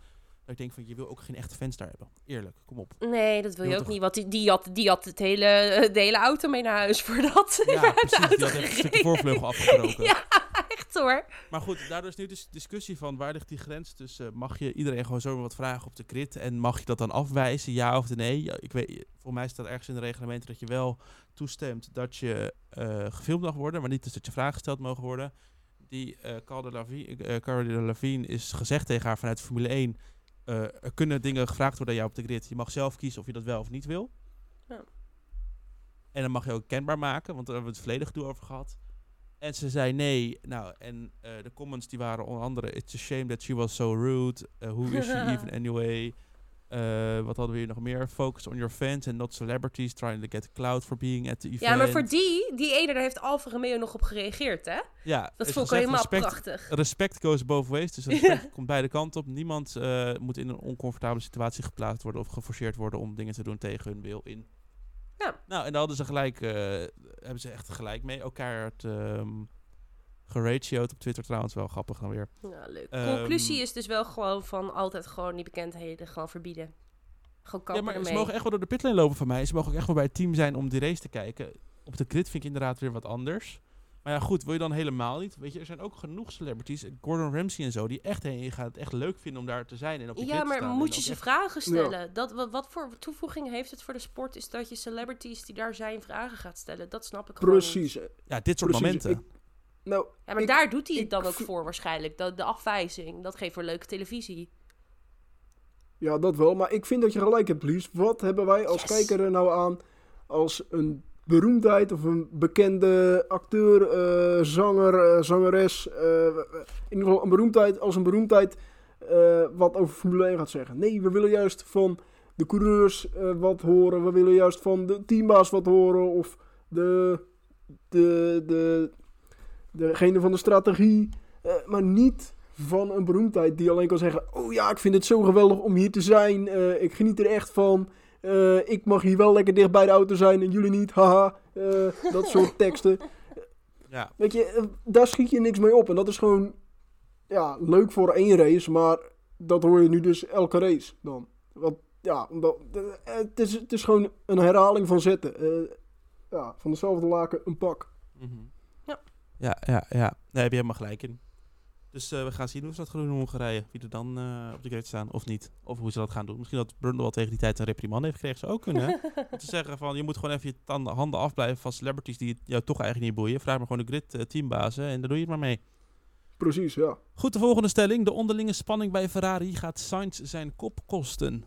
Dat ik denk van, je wil ook geen echte fans daar hebben. Eerlijk, kom op. Nee, dat wil je ook toch- niet. Want die, die, had, die had het hele, eh, de hele auto mee naar huis voordat hij Ja, de precies. Die auto had een stukje gereden. voorvleugel afgebroken. Ja, echt hoor. Maar goed, daardoor is nu dus discussie van waar ligt die grens tussen mag je iedereen gewoon zomaar wat vragen op de grid en mag je dat dan afwijzen, ja of nee? Ja, ik weet, voor mij staat ergens in de reglementen dat je wel toestemt dat je eh, gefilmd mag worden, maar niet dus dat je vragen gesteld mogen worden. Die eh Carl de Lavigne, eh, Lavigne is gezegd tegen haar vanuit Formule 1, eh, er kunnen dingen gevraagd worden aan jou op de grid. Je mag zelf kiezen of je dat wel of niet wil. Ja. En dan mag je ook kenbaar maken, want daar hebben we het verleden gedoe over gehad. En ze zei nee. Nou, en eh, de comments die waren onder andere... It's a shame that she was so rude. Uh, who is she even anyway? Eh, wat hadden we hier nog meer? Focus on your fans and not celebrities. Trying to get cloud for being at the event. Ja, maar voor die, die ene, daar heeft Alfa Romeo nog op gereageerd, hè? Ja, Dat vond ik helemaal respect, prachtig. Respect goes both ways. Dus respect komt beide kanten op. Niemand eh, moet in een oncomfortabele situatie geplaatst worden... of geforceerd worden om dingen te doen tegen hun wil in. Ja. Nou, en daar hadden ze gelijk... eh, hebben ze echt gelijk mee. Elkaar het... ehm, geratioed op Twitter trouwens, wel grappig dan weer. Ja, leuk. Ehm, Conclusie is dus wel gewoon van altijd gewoon die bekendheden gewoon verbieden. Gewoon Ja, maar ze mogen echt wel door de pitlane lopen van mij. Ze mogen ook echt wel bij het team zijn om die race te kijken. Op de grid vind ik inderdaad weer wat anders. Maar ja, goed, wil je dan helemaal niet? Weet je, er zijn ook genoeg celebrities, Gordon Ramsay en zo, die echt heen gaan, het echt leuk vinden om daar te zijn en op die Ja, grid te maar moet je ze echt- vragen stellen? Dat, wat, wat voor toevoeging heeft het voor de sport? Is dat je celebrities die daar zijn vragen gaat stellen. Dat snap ik gewoon niet. Precies. Ja, dit soort Precies, momenten. ik- Nou, Ja, maar Ik- daar doet hij het dan ook vo- voor waarschijnlijk. Dat, de afwijzing. Dat geeft voor leuke televisie. Ja, dat wel. Maar ik vind dat je gelijk hebt, Lies. Wat hebben wij als Yes. kijker er nou aan als een beroemdheid of een bekende acteur, eh, zanger, eh, zangeres, eh, in ieder geval een beroemdheid als een beroemdheid wat over Formule 1 gaat zeggen. Nee, we willen juist van de coureurs wat horen. We willen juist van de teambaas wat horen of de, de, de, degene van de strategie. Eh, maar niet van een beroemdheid die alleen kan zeggen: Oh ja, ik vind het zo geweldig om hier te zijn. Eh, ik geniet er echt van. Eh, ik mag hier wel lekker dicht bij de auto zijn en jullie niet. Haha. Eh, dat soort teksten. Ja, Weet je, daar schiet je niks mee op. En dat is gewoon ja, leuk voor één race. Maar dat hoor je nu dus elke race dan. Want ja, omdat, eh, het, is, het is gewoon een herhaling van zetten. Eh, ja, van dezelfde laken een pak. Mhm. Ja. Ja, ja. Daar heb je helemaal gelijk in. Dus eh, we gaan zien hoe ze dat gaan doen in Hongarije. Wie er dan eh, op de grid staan of niet. Of hoe ze dat gaan doen. Misschien dat Brundle wel tegen die tijd een reprimand heeft gekregen. Zou ook kunnen? Om te zeggen van, je moet gewoon even je tanden, handen afblijven van celebrities die jou toch eigenlijk niet boeien. Vraag maar gewoon de grid eh, teambazen en daar doe je het maar mee. Precies, ja. Goed, de volgende stelling. De onderlinge spanning bij Ferrari gaat Sainz zijn kop kosten.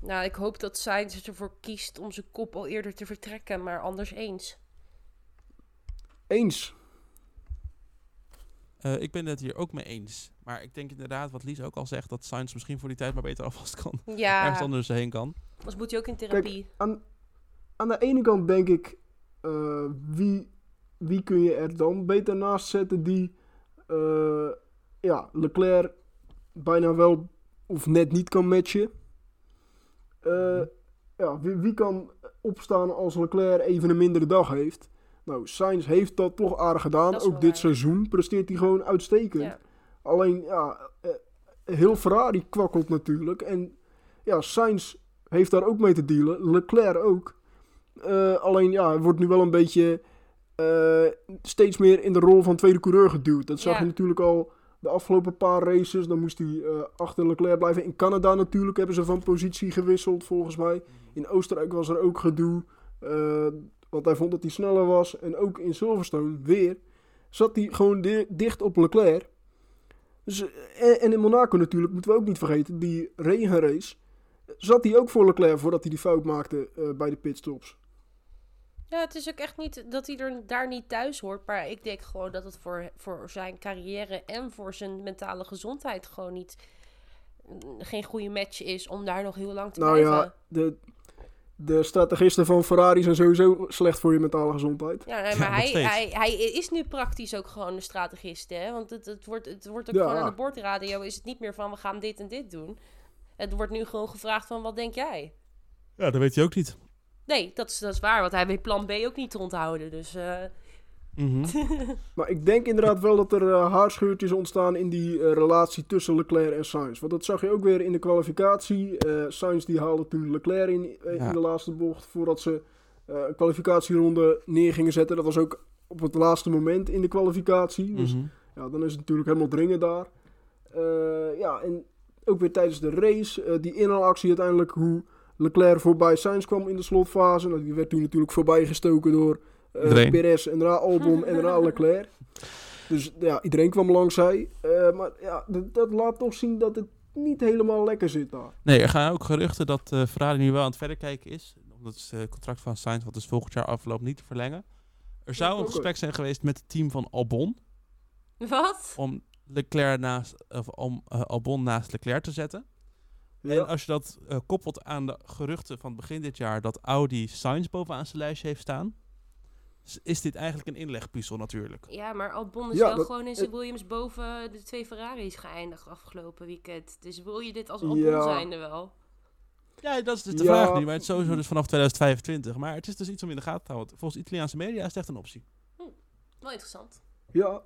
Nou, ik hoop dat Sainz ervoor kiest om zijn kop al eerder te vertrekken. Maar anders eens. Eens. Eh, ik ben het hier ook mee eens. Maar ik denk inderdaad, wat Lies ook al zegt, dat Sainz misschien voor die tijd maar beter alvast kan. Ergens Ja, anders heen kan. anders moet hij ook in therapie. aan, aan de ene kant denk ik, eh, wie, wie kun je er dan beter naast zetten die eh, ja, Leclerc bijna wel of net niet kan matchen. Eh, ja, wie, wie kan opstaan als Leclerc even een mindere dag heeft? Nou, Sainz heeft dat toch aardig gedaan. Ook dit waar. seizoen presteert hij gewoon uitstekend. Ja. Alleen, ja, eh, heel Ferrari kwakkelt natuurlijk. En ja, Sainz heeft daar ook mee te dealen. Leclerc ook. Eh, alleen, ja, hij wordt nu wel een beetje eh, steeds meer in de rol van tweede coureur geduwd. Dat zag Ja. je natuurlijk al de afgelopen paar races. Dan moest hij eh, achter Leclerc blijven. In Canada natuurlijk hebben ze van positie gewisseld, volgens mij. In Oostenrijk was er ook gedoe. Eh, want hij vond dat hij sneller was. En ook in Silverstone weer zat hij gewoon di- dicht op Leclerc. Dus, eh, en, en in Monaco natuurlijk, moeten we ook niet vergeten, die regenrace. Zat hij ook voor Leclerc voordat hij die fout maakte eh, bij de pitstops. Ja, het is ook echt niet dat hij er daar niet thuis hoort. Maar ik denk gewoon dat het voor, voor zijn carrière en voor zijn mentale gezondheid gewoon niet geen goede match is om daar nog heel lang te Nou blijven. ja, de, de strategisten van Ferrari zijn sowieso slecht voor je mentale gezondheid. Ja, nee, maar hij, hij, hij is nu praktisch ook gewoon een strategist, hè? Want het, het, wordt, het wordt ook Ja. gewoon aan de bordradio is het niet meer van we gaan dit en dit doen. Het wordt nu gewoon gevraagd van wat denk jij? Ja, dat weet hij ook niet. Nee, dat is, dat is waar, want hij weet plan B ook niet te onthouden. Dus Mhm. Maar ik denk inderdaad wel dat er eh, haarscheurtjes ontstaan in die eh, relatie tussen Leclerc en Sainz. Want dat zag je ook weer in de kwalificatie. Eh Sainz die haalde toen Leclerc in, Ja. in de laatste bocht voordat ze eh, een kwalificatieronde neer gingen zetten. Dat was ook op het laatste moment in de kwalificatie. Dus Mhm. ja, dan is het natuurlijk helemaal dringend daar. Eh, ja, en ook weer tijdens de race, die inhaalactie uiteindelijk, hoe Leclerc voorbij Sainz kwam in de slotfase. Nou, die werd toen natuurlijk voorbij gestoken door Iedereen. Perez en daarna Albon en daarna Leclerc. Dus ja, iedereen kwam langs zij. Eh, maar ja, dat, dat laat toch zien dat het niet helemaal lekker zit daar. Nee, er gaan ook geruchten dat eh Ferrari nu wel aan het verder kijken is. Omdat het contract van Sainz, wat dus volgend jaar afloopt, niet te verlengen. Er zou een gesprek zijn geweest met het team van Albon. wat? Om Leclerc naast, of om Albon naast Leclerc te zetten. Ja, En als je dat koppelt aan de geruchten van begin dit jaar dat Audi Sainz bovenaan zijn lijstje heeft staan, is dit eigenlijk een inlegpuzzel natuurlijk. Ja, maar Albon is Ja, wel dat- gewoon in zijn Williams boven de twee Ferraris geëindigd afgelopen weekend. Dus wil je dit als Albon Ja. zijnde wel? Ja, dat is dus de Ja. vraag nu, maar het is sowieso dus vanaf 2025. Maar het is dus iets om in de gaten te houden. Volgens Italiaanse media is het echt een optie. Wel interessant. Ja.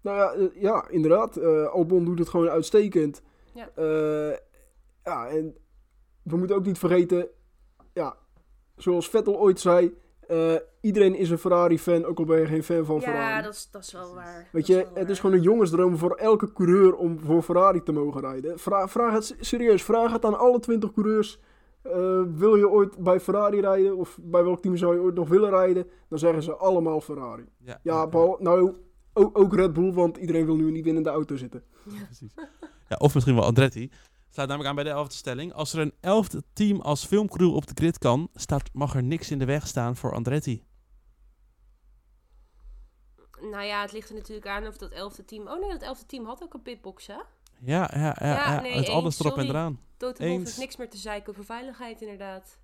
Nou ja, eh, ja inderdaad. eh, Albon doet het gewoon uitstekend. Ja. Eh, ja, en we moeten ook niet vergeten... Ja, zoals Vettel ooit zei... eh, iedereen is een Ferrari-fan, ook al ben je geen fan van Ja, Ferrari. dat is, dat is wel waar. Dat Weet je, het waar. is gewoon een jongensdroom voor elke coureur om voor Ferrari te mogen rijden. Vra- vraag het serieus, vraag het aan alle 20 coureurs. Eh, wil je ooit bij Ferrari rijden? Of bij welk team zou je ooit nog willen rijden? Dan zeggen ze allemaal Ferrari. Ja, Ja, behal- nou, ook, ook Red Bull, want iedereen wil nu in die winnende auto zitten. precies. Ja, of misschien wel Andretti. Sluit namelijk aan bij de elfde stelling. Als er een elfde team als filmcrew op de grid kan, staat, mag er niks in de weg staan voor Andretti. Nou ja, het ligt er natuurlijk aan of dat elfde team... Oh nee, dat elfde team had ook een pitbox, hè? Ja, ja, ja. Ja, ja, nee, met alles erop en eraan. Eens. heeft niks meer te zeiken over veiligheid, inderdaad.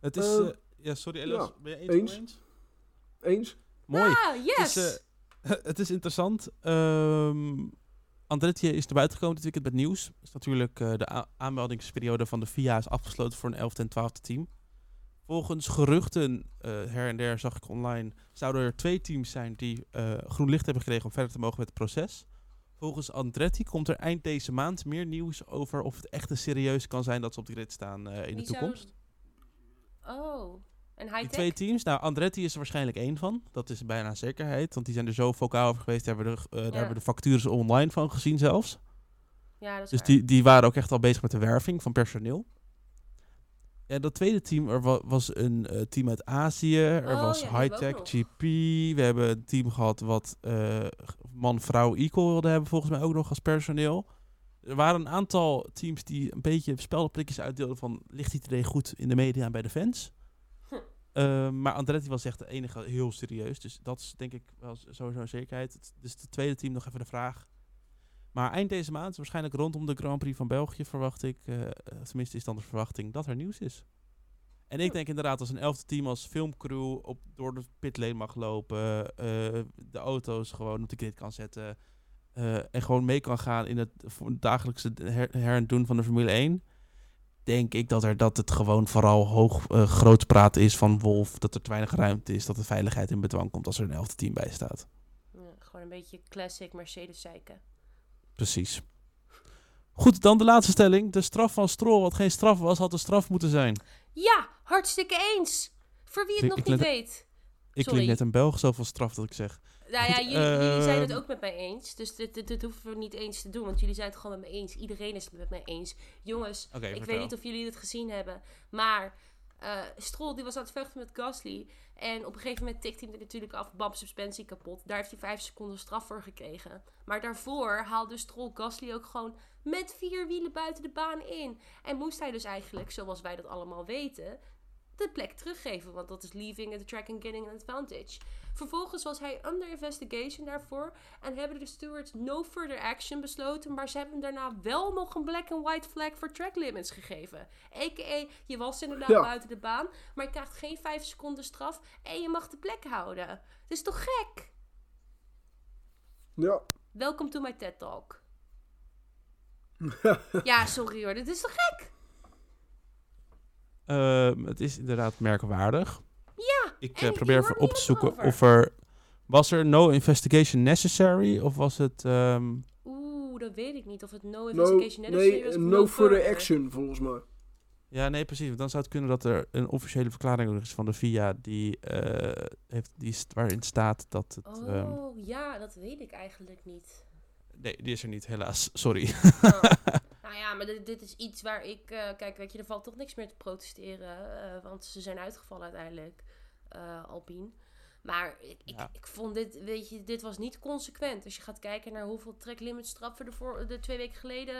Het is... Eh, eh, ja, sorry Elias, ja, ben je eens? eens. Eens? Mooi. Ah, yes! Het is, eh, het is interessant. Ehm Andretti is naar buiten gekomen dit weekend met nieuws. Is natuurlijk eh, de aanmeldingsperiode van de FIA is afgesloten voor een 11e en 12e team. Volgens geruchten, eh, her en der zag ik online, zouden er twee teams zijn die eh, groen licht hebben gekregen om verder te mogen met het proces. Volgens Andretti komt er eind deze maand meer nieuws over of het echt een serieus kan zijn dat ze op de grid staan in de zou- toekomst. Oh, en Die twee teams, nou Andretti is er waarschijnlijk één van. Dat is bijna een zekerheid, want die zijn er zo vocaal over geweest. Daar hebben, we de, eh, daar hebben we de factures online van gezien zelfs. Ja, dat is Dus waar. die, die waren ook echt al bezig met de werving van personeel. Ja, dat tweede team, er wa- was een eh, team uit Azië. Er Oh, was ja, Hightech, GP. We hebben een team gehad wat eh, man-vrouw equal wilde hebben, volgens mij ook nog als personeel. Er waren een aantal teams die een beetje speldenprikjes uitdeelden van... ligt idee goed in de media en bij de fans? Hm. Eh, maar Andretti was echt de enige heel serieus. Dus dat is denk ik wel sowieso een zekerheid. Het- Dus het tweede team nog even de vraag. Maar eind deze maand, waarschijnlijk rondom de Grand Prix van België, verwacht ik, eh, eh, tenminste is dan de verwachting, dat er nieuws is. En ik denk inderdaad als een elfde team als filmcrew op, door de pitlane mag lopen, eh, de auto's gewoon op de grid kan zetten en gewoon mee kan gaan in het dagelijkse her, her en doen van de Formule 1, denk ik dat, er, dat het gewoon vooral hoog eh grootspraat is van Wolf, dat er te weinig ruimte is, dat de veiligheid in bedwang komt als er een elfde team bij staat. Ja, gewoon een beetje classic Mercedes zeiken. Precies. Goed, dan de laatste stelling. De straf van Stroll, wat geen straf was, had een straf moeten zijn. Ja, hartstikke eens! Voor wie het Ik- nog ik niet weet. Ik Sorry. klink net een Belg, zoveel straf dat ik zeg. Nou ja, jullie, jullie zijn het ehm, ook met mij eens. Dus dit, dit, dit hoeven we niet eens te doen. Want jullie zijn het gewoon met me eens. Iedereen is het met mij eens. Jongens, ik vertel. weet niet of jullie het gezien hebben. Maar eh Stroll die was aan het vechten met Gasly. En op een gegeven moment tikt hij er natuurlijk af. Bam, suspensie kapot. Daar heeft hij vijf seconden straf voor gekregen. Maar daarvoor haalde Stroll Gasly ook gewoon met vier wielen buiten de baan in. En moest hij dus eigenlijk, zoals wij dat allemaal weten, de plek teruggeven. Want dat is leaving the track and getting an advantage. Vervolgens was hij under investigation daarvoor. En hebben de stewards no further action besloten. Maar ze hebben hem daarna wel nog een black and white flag voor track limits gegeven. A.k.a. je was inderdaad Ja. buiten de baan. Maar je krijgt geen 5 seconden straf. En je mag de plek houden. Dat is toch gek? Ja. Welkom to my TED Talk. ja, sorry hoor. Dit is toch gek? Ehm, het is inderdaad merkwaardig. Ja. Ik eh, probeer even op te zoeken over. of er... Was er no investigation necessary? Of was het... ehm, Oeh, dat weet ik niet. Of het no No, investigation necessary nee, was of no further action, volgens mij. Ja, nee, precies. Want dan zou het kunnen dat er een officiële verklaring is van de VIA die, eh, heeft, die st- waarin staat dat het... ehm, Oh, ja, dat weet ik eigenlijk niet. nee, die is er niet, helaas. Sorry. Oh. nou ja, maar dit, dit is iets waar ik... eh, kijk, weet je, er valt toch niks meer te protesteren. eh, want ze zijn uitgevallen uiteindelijk, eh Alpine. Maar ik, ik, Ja. ik vond dit, weet je, dit was niet consequent. Als je gaat kijken naar hoeveel track limit straffen er voor, de twee weken geleden,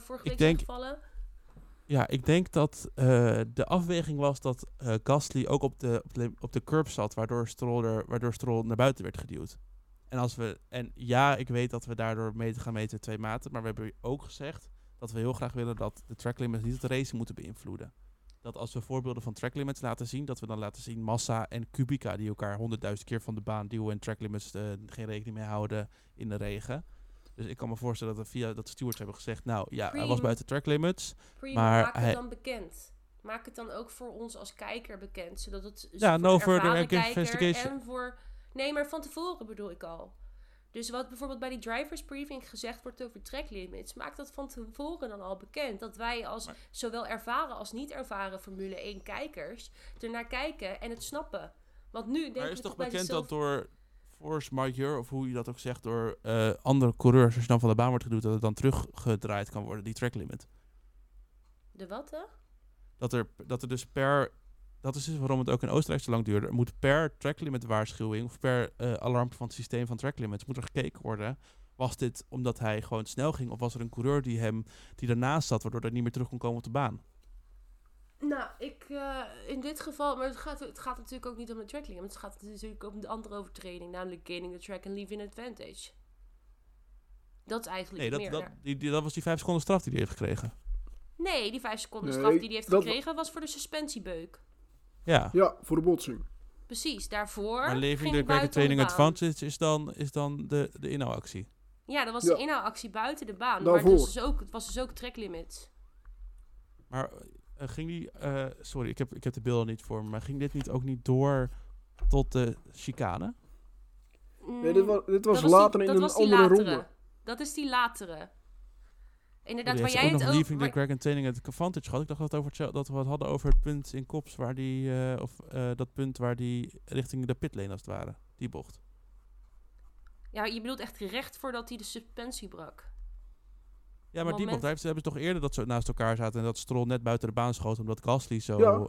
vorige Ik week denk- zijn gevallen. Ja, ik denk dat de afweging was dat eh Gasly ook op de, op, de, op de curb zat, waardoor Stroll, er, waardoor Stroll naar buiten werd geduwd. En, als we, en ja, ik weet dat we daardoor meten gaan meten twee maten, maar we hebben ook gezegd dat we heel graag willen dat de track limits niet het race moeten beïnvloeden. Dat als we voorbeelden van track limits laten zien, dat we dan laten zien Massa en Kubica die elkaar honderdduizend keer van de baan duwen en track limits eh, geen rekening mee houden in de regen. Dus ik kan me voorstellen dat, via, dat stewards hebben gezegd, nou ja, hij was buiten track limits. Prima, Maar maak hij- het dan bekend. Maak het dan ook voor ons als kijker bekend. Zodat het Ja, voor no further investigation. en voor Nee, maar van tevoren bedoel ik al. Dus wat bijvoorbeeld bij die drivers briefing gezegd wordt over track limits, maakt dat van tevoren dan al bekend. Dat wij als Maar- zowel ervaren als niet ervaren Formule 1 kijkers ernaar kijken en het snappen. Want nu denk Maar is toch bekend dat door force majeure, of hoe je dat ook zegt, door eh, andere coureurs, als je dan van de baan wordt geduwd, dat het dan teruggedraaid kan worden, die track limit. De wat, hè? Dat er, dat er dus per, dat is dus waarom het ook in Oostenrijk zo lang duurde, er moet per track limit waarschuwing, of per eh, alarm van het systeem van track limits, moet er gekeken worden. Was dit omdat hij gewoon snel ging, of was er een coureur die hem, die daarnaast zat, waardoor hij niet meer terug kon komen op de baan? Nou, ik eh, in dit geval, maar het gaat, het gaat natuurlijk ook niet om de track limit. Het gaat natuurlijk ook om de andere overtreding, namelijk gaining the track and leaving advantage. Dat is eigenlijk Nee, dat, meer. dat, naar- die, die, dat was die vijf seconden straf die hij heeft gekregen. Nee, die vijf seconden Nee, straf die hij heeft dat- gekregen was voor de suspensiebeuk. Ja. Ja, voor de botsing. Precies, daarvoor. Maar ging levering de training advantage is dan, is dan de, de inhoudactie. Ja, dat was Ja. de inhoudactie buiten de baan. Daarvoor. Maar dus ook, het was dus ook track limit. Maar eh, ging die, eh, sorry, ik heb, ik heb de beelden niet voor me, maar ging dit niet ook niet door tot de chicane? Nee, dit was, dit was later die- in dat een was die andere latere. ronde. Dat is die latere. Inderdaad, waar jij ook het nog over... leaving the training advantage gehad. Ik dacht dat, het over dat we het hadden over het punt in Kops, waar die, eh, of eh, dat punt waar die richting de pitlane als het ware, die bocht. Ja, je bedoelt echt recht voordat hij de suspensie brak. Ja, maar die bocht, daar hebben ze toch eerder dat ze naast elkaar zaten en dat Stroll net buiten de baan schoot omdat Gasly zo... Ja.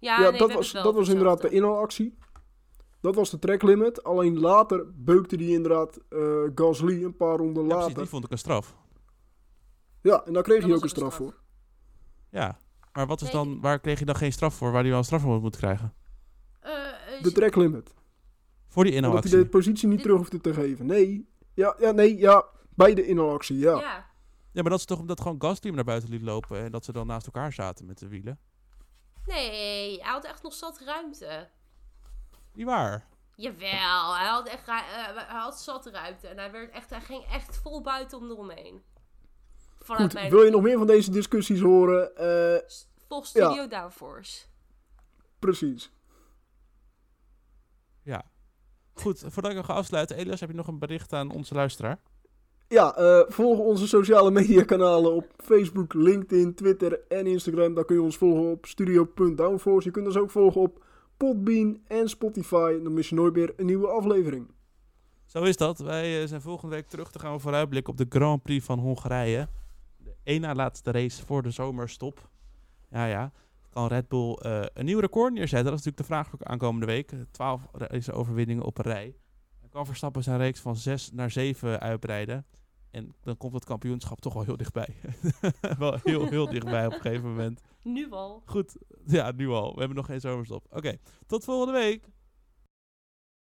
Ja, Ja, nee, we dat was, het dat was inderdaad de inhaalactie. Dat was de track limit. Alleen later beukte die inderdaad eh Gasly een paar ronden Ja, precies, later. die vond ik een straf. Ja, en daar kreeg Dat hij ook een straf straf. voor. Ja, maar wat is dan, waar kreeg je dan geen straf voor, waar hij wel een straf voor moet krijgen? Eh, eh, De track limit. Voor die Omdat hij inhoudactie. de positie niet terug hoefde te geven. Nee. Ja, ja, nee, ja. Bij de inhaalactie, ja. ja. Ja, maar dat is toch omdat gewoon Gasly hem naar buiten liet lopen en dat ze dan naast elkaar zaten met de wielen? Nee, hij had echt nog zat ruimte. Niet waar. Jawel, hij had echt eh, hij had zat ruimte. En hij, werd echt, hij ging echt vol buiten om eromheen. Vanuit Goed, mijn wil je nog meer van deze discussies horen? Eh, Volgens Ja. Studio Downforce. precies. Ja. Goed, voordat ik nog ga afsluiten, Elias, heb je nog een bericht aan onze luisteraar? Ja, eh, volg onze sociale media kanalen op Facebook, LinkedIn, Twitter en Instagram. Daar kun je ons volgen op studio.downforce. Je kunt ons ook volgen op Podbean en Spotify. Dan mis je nooit meer een nieuwe aflevering. Zo is dat. Wij eh, zijn volgende week terug. Dan gaan we vooruitblikken op de Grand Prix van Hongarije. Één na laatste race voor de zomerstop. Ja, ja. Kan Red Bull eh, een nieuw record neerzetten? Dat is natuurlijk de vraag voor aankomende week. Eh, Twaalf race overwinningen op een rij. Dan kan Verstappen zijn reeks van zes naar zeven uitbreiden. En dan komt het kampioenschap toch wel heel dichtbij. wel heel, heel dichtbij op een gegeven moment. Nu al. Goed, ja, nu al. We hebben nog geen zomerstop. Oké, tot volgende week.